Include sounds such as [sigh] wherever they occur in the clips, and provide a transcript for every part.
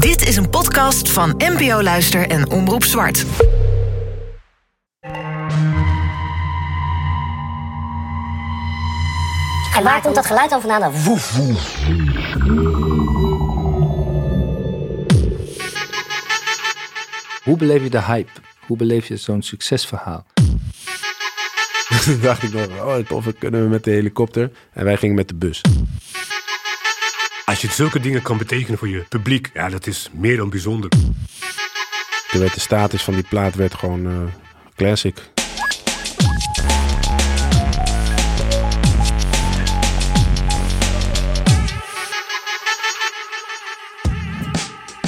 Dit is een podcast van NPO Luister en Omroep Zwart. En waar komt dat geluid dan vandaan? Dan woef, woef. Hoe beleef je de hype? Hoe beleef je zo'n succesverhaal? [laughs] Toen dacht ik nog, oh tof, kunnen we met de helikopter. En wij gingen met de bus. Als je zulke dingen kan betekenen voor je publiek, ja, dat is meer dan bijzonder. Werd de status van die plaat werd gewoon eh, classic.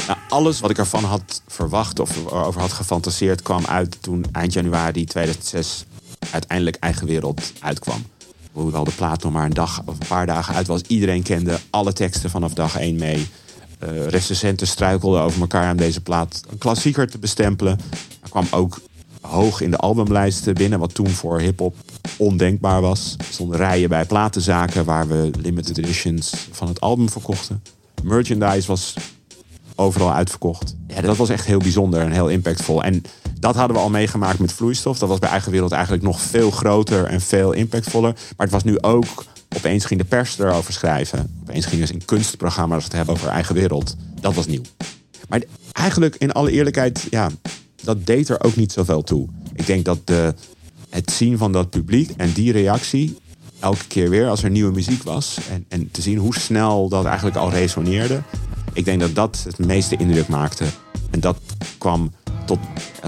Nou, alles wat ik ervan had verwacht of erover had gefantaseerd kwam uit toen eind januari 2006 uiteindelijk Eigen Wereld uitkwam. Hoewel de plaat nog maar een dag of een paar dagen uit was. Iedereen kende alle teksten vanaf dag 1 mee. Uh, recensenten struikelden over elkaar om deze plaat een klassieker te bestempelen. Er kwam ook hoog in de albumlijsten binnen, wat toen voor hip-hop ondenkbaar was. Er stonden rijen bij platenzaken waar we limited editions van het album verkochten. Merchandise was overal uitverkocht. Dat was echt heel bijzonder en heel impactvol. En dat hadden we al meegemaakt met vloeistof. Dat was bij Eigen Wereld eigenlijk nog veel groter en veel impactvoller. Maar het was nu ook, opeens ging de pers erover schrijven. Opeens gingen ze in kunstprogramma's het hebben over Eigen Wereld. Dat was nieuw. Maar eigenlijk, in alle eerlijkheid, ja, dat deed er ook niet zoveel toe. Ik denk dat de, het zien van dat publiek en die reactie elke keer weer als er nieuwe muziek was. En, en te zien hoe snel dat eigenlijk al resoneerde. Ik denk dat dat het meeste indruk maakte. En dat kwam tot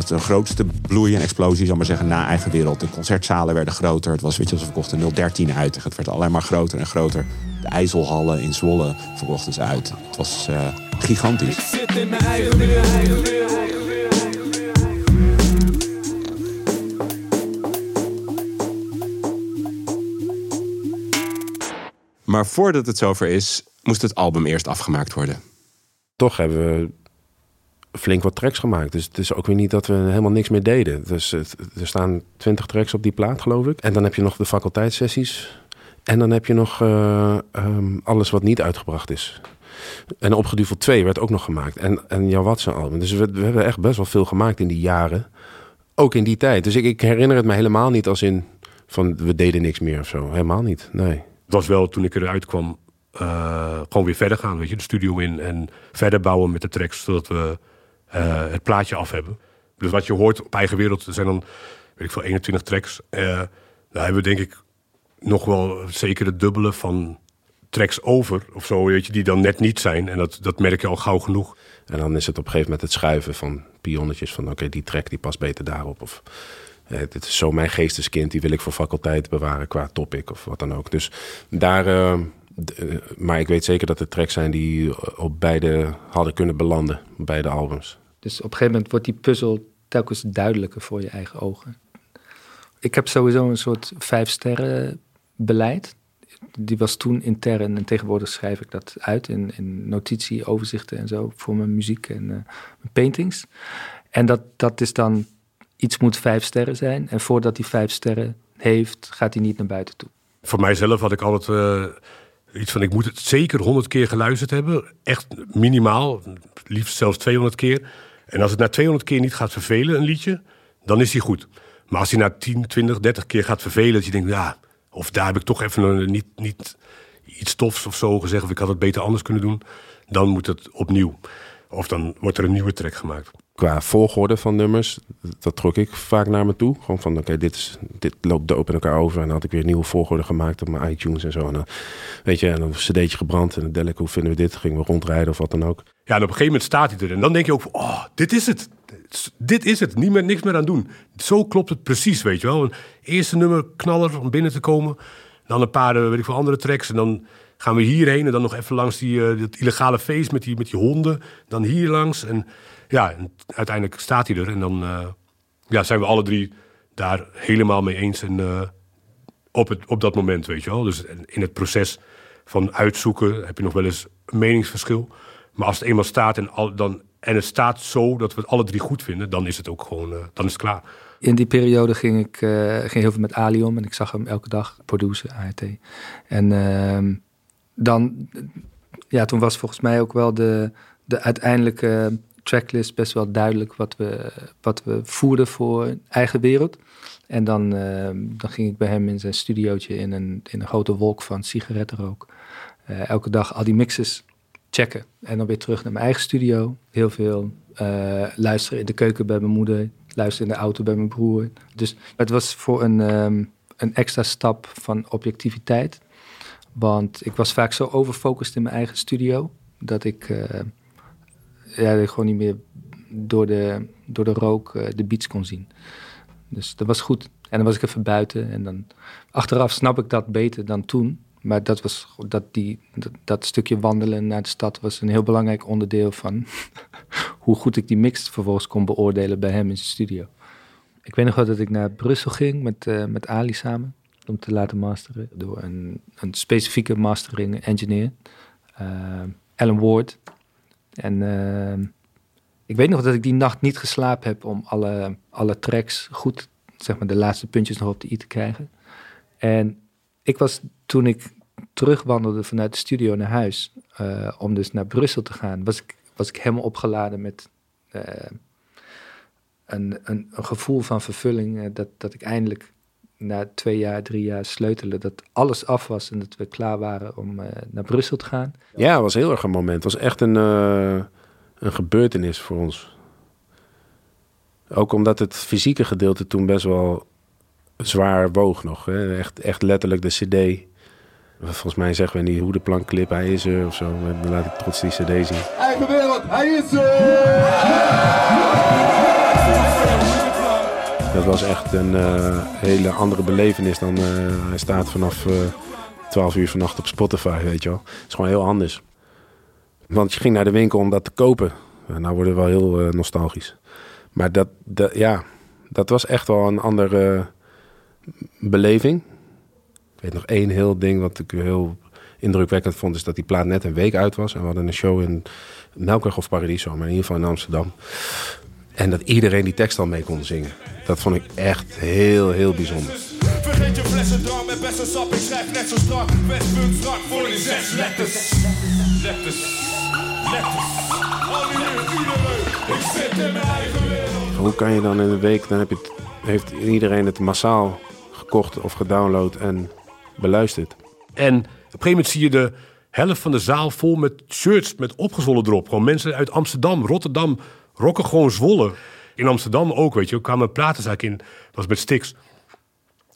de grootste bloei en explosie, zal maar zeggen, na eigen wereld. De concertzalen werden groter. Het was, weet je, ze verkochten 013 uit. Het werd alleen maar groter en groter. De IJsselhallen in Zwolle verkochten ze uit. Het was uh, gigantisch. Ik zit in mijn eigen wereld. Maar voordat het zover is, moest het album eerst afgemaakt worden. Toch hebben we flink wat tracks gemaakt. Dus het is ook weer niet dat we helemaal niks meer deden. Dus er staan twintig tracks op die plaat, geloof ik. En dan heb je nog de faculteitssessies. En dan heb je nog uh, um, alles wat niet uitgebracht is. En Opgeduvel 2 werd ook nog gemaakt. En, en Jan Watson album. Dus we, we, hebben echt best wel veel gemaakt in die jaren. Ook in die tijd. Dus ik, ik herinner het me helemaal niet als in van we deden niks meer of zo. Helemaal niet, nee. Het was wel toen ik eruit kwam, uh, gewoon weer verder gaan. Weet je, de studio in en verder bouwen met de tracks. Zodat we het plaatje af hebben. Dus wat je hoort op eigen wereld, er zijn dan, weet ik veel, 21 tracks. Uh, daar hebben we denk ik nog wel zeker het dubbele van tracks over of zo, weet je, die dan net niet zijn. En dat, dat merk je al gauw genoeg. En dan is het op een gegeven moment het schuiven van pionnetjes van oké, die track die past beter daarop. Of eh, dit is zo mijn geesteskind, die wil ik voor faculteit bewaren qua topic of wat dan ook. Dus daar, uh, maar ik weet zeker dat er tracks zijn die op beide hadden kunnen belanden, beide albums. Dus op een gegeven moment wordt die puzzel telkens duidelijker voor je eigen ogen. Ik heb sowieso een soort vijf sterren beleid. Die was toen intern en tegenwoordig schrijf ik dat uit in, in notitie, overzichten en zo voor mijn muziek en uh, mijn paintings. En dat, dat is dan, iets moet vijf sterren zijn. En voordat hij vijf sterren heeft, gaat hij niet naar buiten toe. Voor mijzelf had ik altijd uh, iets van, ik moet het zeker honderd keer geluisterd hebben. Echt minimaal, liefst zelfs 200 keer. En als het na 200 keer niet gaat vervelen, een liedje, dan is hij goed. Maar als hij na 10, 20, 30 keer gaat vervelen, dat je denkt, ja, of daar heb ik toch even niet, niet iets tofs of zo gezegd, of ik had het beter anders kunnen doen, dan moet het opnieuw. Of dan wordt er een nieuwe track gemaakt. Qua volgorde van nummers, dat trok ik vaak naar me toe. Gewoon van, oké, dit loopt doop in elkaar over. En dan had ik weer nieuwe volgorde gemaakt op mijn iTunes en zo. En dan, weet je, en dan een cd'tje gebrand. En dan ik, hoe vinden we dit? Gingen we rondrijden of wat dan ook. Ja, en op een gegeven moment staat hij er. En dan denk je ook, oh, dit is het. Dit is het. Niet meer, niks meer aan doen. Zo klopt het precies, weet je wel. Een eerste nummer knaller om binnen te komen. Dan een paar, eh, weet ik veel, andere tracks. En dan gaan we hierheen. En dan nog even langs die, uh, dat illegale feest met die, met die honden. Dan hier langs. En ja, uiteindelijk staat hij er. En dan uh, ja, zijn we alle drie daar helemaal mee eens. En uh, op, het, op dat moment, weet je wel. Dus in het proces van uitzoeken heb je nog wel eens een meningsverschil. Maar als het eenmaal staat en, al, dan, en het staat zo dat we het alle drie goed vinden, dan is het ook gewoon, dan is het klaar. In die periode ging ik ging heel veel met Ali om en ik zag hem elke dag produceren, ART. En uh, dan, ja, toen was volgens mij ook wel de, de uiteindelijke tracklist best wel duidelijk wat we, wat we voerden voor eigen wereld. En dan, uh, dan ging ik bij hem in zijn studiootje in een, in een grote wolk van sigarettenrook. Uh, elke dag al die mixes checken. En dan weer terug naar mijn eigen studio. Heel veel uh, luisteren in de keuken bij mijn moeder. Luisteren in de auto bij mijn broer. Dus het was voor een, um, een extra stap van objectiviteit. Want ik was vaak zo overfocust in mijn eigen studio. Dat ik, ja, dat ik gewoon niet meer door de, door de rook de beats kon zien. Dus dat was goed. En dan was ik even buiten. En dan achteraf snap ik dat beter dan toen. Maar dat, was, dat, die, dat, stukje wandelen naar de stad was een heel belangrijk onderdeel van [laughs] hoe goed ik die mix vervolgens kon beoordelen bij hem in zijn studio. Ik weet nog wel dat ik naar Brussel ging met, uh, met Ali samen om te laten masteren door een, een specifieke mastering engineer, uh, Alan Ward. En uh, ik weet nog dat ik die nacht niet geslapen heb om alle, alle tracks goed, zeg maar de laatste puntjes nog op de i te krijgen. En ik was toen ik terugwandelde vanuit de studio naar huis, uh, om dus naar Brussel te gaan, was ik, was ik helemaal opgeladen met een, een, een, gevoel van vervulling. Dat, dat ik eindelijk na twee jaar, drie jaar sleutelen, dat alles af was en dat we klaar waren om naar Brussel te gaan. Ja, het was heel erg een moment. Het was echt een een gebeurtenis voor ons. Ook omdat het fysieke gedeelte toen best wel zwaar woog nog. Hè? Echt, echt letterlijk de cd. Volgens mij zeggen we niet hoe de plankclip, hij is er of zo. Dan laat ik trots die cd zien. Eigen wereld, hij is er! Dat was echt een uh, hele andere belevenis dan uh, hij staat vanaf uh, 12 uur vannacht op Spotify, weet je wel. Het is gewoon heel anders. Want je ging naar de winkel om dat te kopen. Nou worden we wel heel nostalgisch. Maar dat, dat, ja, dat was echt wel een andere beleving. Ik weet nog één heel ding wat ik heel indrukwekkend vond... is dat die plaat net een week uit was. En we hadden een show in Melkweg of Paradiso, maar in ieder geval in Amsterdam. En dat iedereen die tekst al mee kon zingen. Dat vond ik echt heel, heel bijzonder. Vergeet je flessen drank met best sap. Ik schrijf net zo strak. Westpunt strak voor die zes letters. Letters. Ik zit in mijn eigen wereld. Hoe kan je dan in een week, dan heb je het, heeft iedereen het massaal gekocht of gedownload en beluisterd. En op een gegeven moment zie je de helft van de zaal vol met shirts met opgezwollen erop. Gewoon mensen uit Amsterdam, Rotterdam, rocken gewoon zwollen. In Amsterdam ook, weet je. Kwamen platenzaak in, dat was met Stix.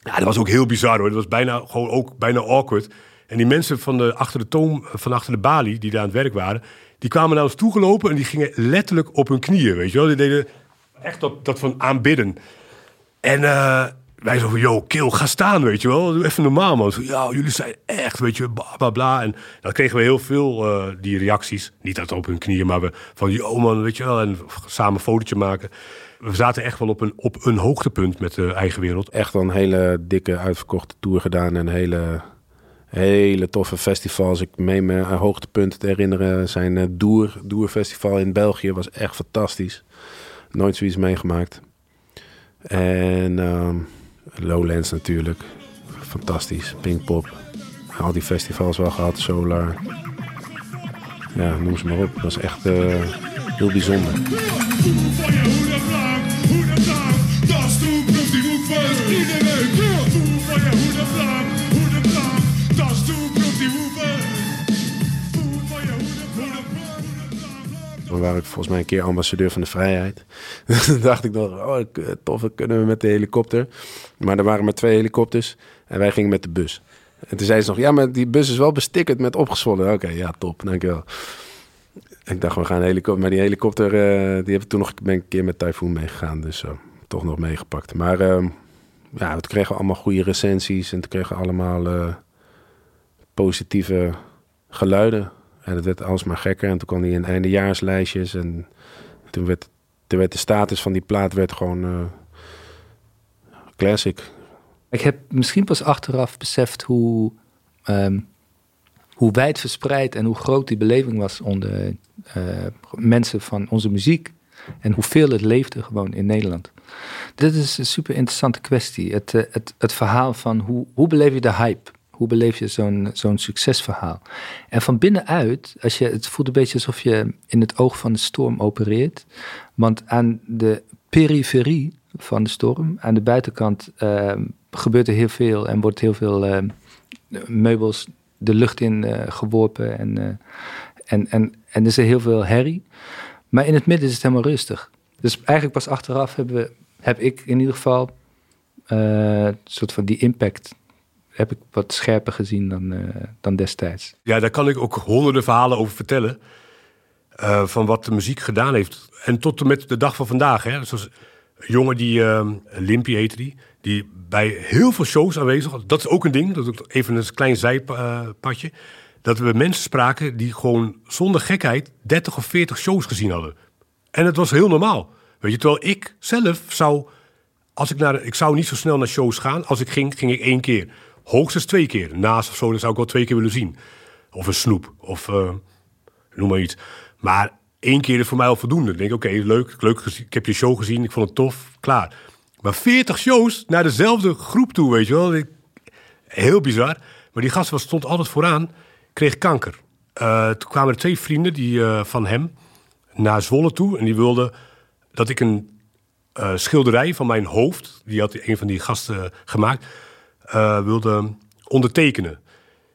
Ja, dat was ook heel bizar hoor. Dat was bijna, gewoon ook bijna awkward. En die mensen van, de, achter de toom, van achter de balie, die daar aan het werk waren... Die kwamen naar ons toegelopen en die gingen letterlijk op hun knieën, weet je wel. Die deden echt dat, dat van aanbidden. En uh, wij zo yo, kill, ga staan, weet je wel. Even normaal, man. Ja, jullie zijn echt, weet je, bla, bla, bla. En dan kregen we heel veel uh, die reacties. Niet dat op hun knieën, maar we van, yo, man, weet je wel. En samen een fotootje maken. We zaten echt wel op een, op een hoogtepunt met de eigen wereld. Echt wel een hele dikke uitverkochte tour gedaan. En een hele hele toffe festivals. Ik meen me aan hoogtepunten te herinneren. Zijn uh, Doer, Doer Festival in België was echt fantastisch. Nooit zoiets meegemaakt. En uh, Lowlands natuurlijk. Fantastisch. Pinkpop. Al die festivals wel gehad. Solar. Ja, noem ze maar op. Dat was echt uh, heel bijzonder. Dan waren ik volgens mij een keer ambassadeur van de vrijheid. [laughs] Toen dacht ik oh eh, tof, kunnen we met de helikopter. Maar er waren maar twee helikopters en wij gingen met de bus. En toen zei ze nog, ja, maar die bus is wel bestickerd met opgezwollen. Oké, ja, top, dankjewel. Ik dacht, we gaan helikopter. Maar die helikopter, uh, die heb toen nog ben een keer met Typhoon meegegaan. Dus uh, toch nog meegepakt. Maar uh, ja, we kregen allemaal goede recensies. En toen kregen we allemaal positieve geluiden. En het werd alsmaar gekker. En toen kwam hij in eindejaarslijstjes. En toen werd, werd de status van die plaat werd gewoon uh, classic. Ik heb misschien pas achteraf beseft hoe, um, hoe wijd verspreid en hoe groot die beleving was onder uh, mensen van onze muziek. En hoeveel het leefde gewoon in Nederland. Dit is een super interessante kwestie. Het, uh, het, het verhaal van hoe, hoe beleef je de hype? Hoe beleef je zo'n zo'n succesverhaal? En van binnenuit, als je, het voelt een beetje alsof je in het oog van de storm opereert. Want aan de periferie van de storm, aan de buitenkant, uh, gebeurt er heel veel en wordt heel veel uh, meubels de lucht in uh, geworpen. En, uh, en, en, en er is er heel veel herrie. Maar in het midden is het helemaal rustig. Dus eigenlijk pas achteraf hebben we, heb ik in ieder geval een soort van die impact heb ik wat scherper gezien dan, uh, dan destijds. Ja, daar kan ik ook honderden verhalen over vertellen. Uh, van wat de muziek gedaan heeft. En tot en met de dag van vandaag. Hè. Zoals een jongen die, uh, Limpy heette die. Die bij heel veel shows aanwezig was. Dat is ook een ding. Dat is ook even een klein zijpadje. Dat we mensen spraken die gewoon zonder gekheid 30 of 40 shows gezien hadden. En het was heel normaal. Weet je, terwijl ik zelf zou. Als ik, naar, ik zou niet zo snel naar shows gaan. Als ik ging, ging ik één keer. Hoogstens twee keer. Naast of zo, zou ik wel twee keer willen zien. Of een snoep. Of uh, noem maar iets. Maar één keer is voor mij al voldoende. Dan denk ik, oké, leuk, leuk. Ik heb je show gezien. Ik vond het tof. Klaar. Maar 40 shows naar dezelfde groep toe, weet je wel. Heel bizar. Maar die gast was, stond altijd vooraan. Kreeg kanker. Uh, toen kwamen er twee vrienden die, uh, van hem naar Zwolle toe. En die wilden dat ik een schilderij van mijn hoofd... die had een van die gasten gemaakt uh, wilde ondertekenen.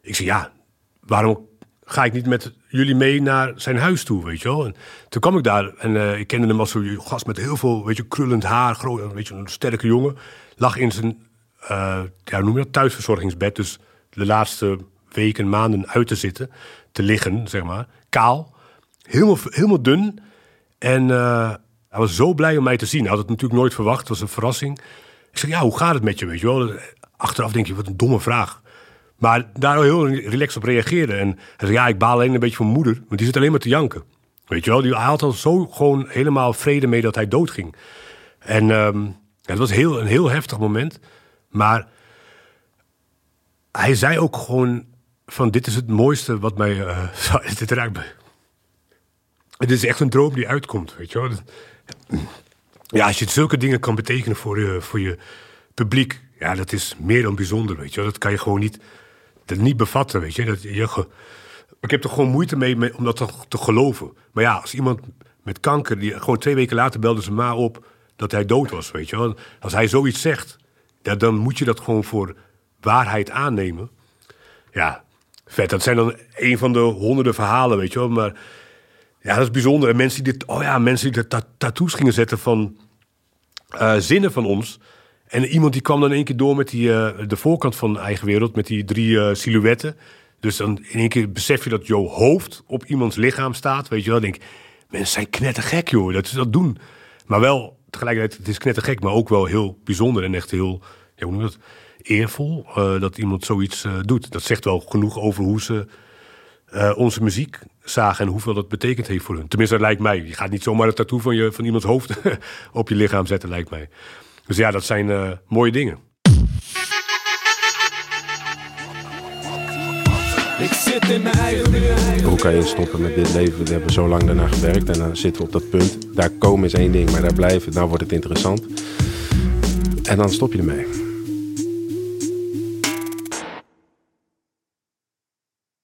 Ik zei, ja, waarom ga ik niet met jullie mee naar zijn huis toe, weet je wel? En toen kwam ik daar en uh, ik kende hem als zo'n gast met heel veel, weet je, krullend haar, groot, weet een sterke jongen. Lag in zijn, uh, ja, noem je dat, thuisverzorgingsbed. Dus de laatste weken, maanden uit te zitten, te liggen, zeg maar. Kaal, helemaal, helemaal dun. En hij was zo blij om mij te zien. Hij had het natuurlijk nooit verwacht, het was een verrassing. Ik zeg, ja, hoe gaat het met je, weet je wel? Achteraf denk je, wat een domme vraag. Maar daar heel relaxed op reageerde. En hij zei, ja, ik baal alleen een beetje van moeder. Maar die zit alleen maar te janken. Weet je wel, die, hij had al zo gewoon helemaal vrede mee dat hij doodging. En um, het was heel, een heel heftig moment. Maar hij zei ook gewoon van dit is het mooiste wat mij... [laughs] Uh, dit raakt. Het is echt een droom die uitkomt, weet je wel. Ja, als je zulke dingen kan betekenen voor je, voor je publiek... Ja, dat is meer dan bijzonder, weet je. Dat kan je gewoon niet, dat niet bevatten, weet je. Dat, je ik heb er gewoon moeite mee, om dat te, geloven. Maar ja, als iemand met kanker... Die, gewoon twee weken later belde ze ma op dat hij dood was, weet je. Als hij zoiets zegt, dan moet je dat gewoon voor waarheid aannemen. Ja, vet. Dat zijn dan een van de honderden verhalen, weet je wel. Maar ja, dat is bijzonder. En mensen die dit, oh ja, mensen die er tattoos gingen zetten van uh, zinnen van ons. En iemand die kwam dan in één keer door met die, uh, de voorkant van Eigen Wereld, met die drie uh, silhouetten. Dus dan in één keer besef je dat jouw hoofd op iemands lichaam staat. Weet je wel, denk mensen zijn knettergek joh, dat ze dat doen. Maar wel, tegelijkertijd, het is knettergek, maar ook wel heel bijzonder en echt heel, ja, hoe noem je dat, eervol uh, dat iemand zoiets doet. Dat zegt wel genoeg over hoe ze onze muziek zagen en hoeveel dat betekend heeft voor hun. Tenminste, dat lijkt mij. Je gaat niet zomaar een tattoo van, je, van iemands hoofd [laughs] op je lichaam zetten, lijkt mij. Dus ja, dat zijn uh, mooie dingen. Ik zit in mijn eigen Hoe kan je stoppen met dit leven? We hebben zo lang daarna gewerkt en dan zitten we op dat punt. Daar komen is één ding, maar daar blijven, dan wordt het interessant. En dan stop je ermee.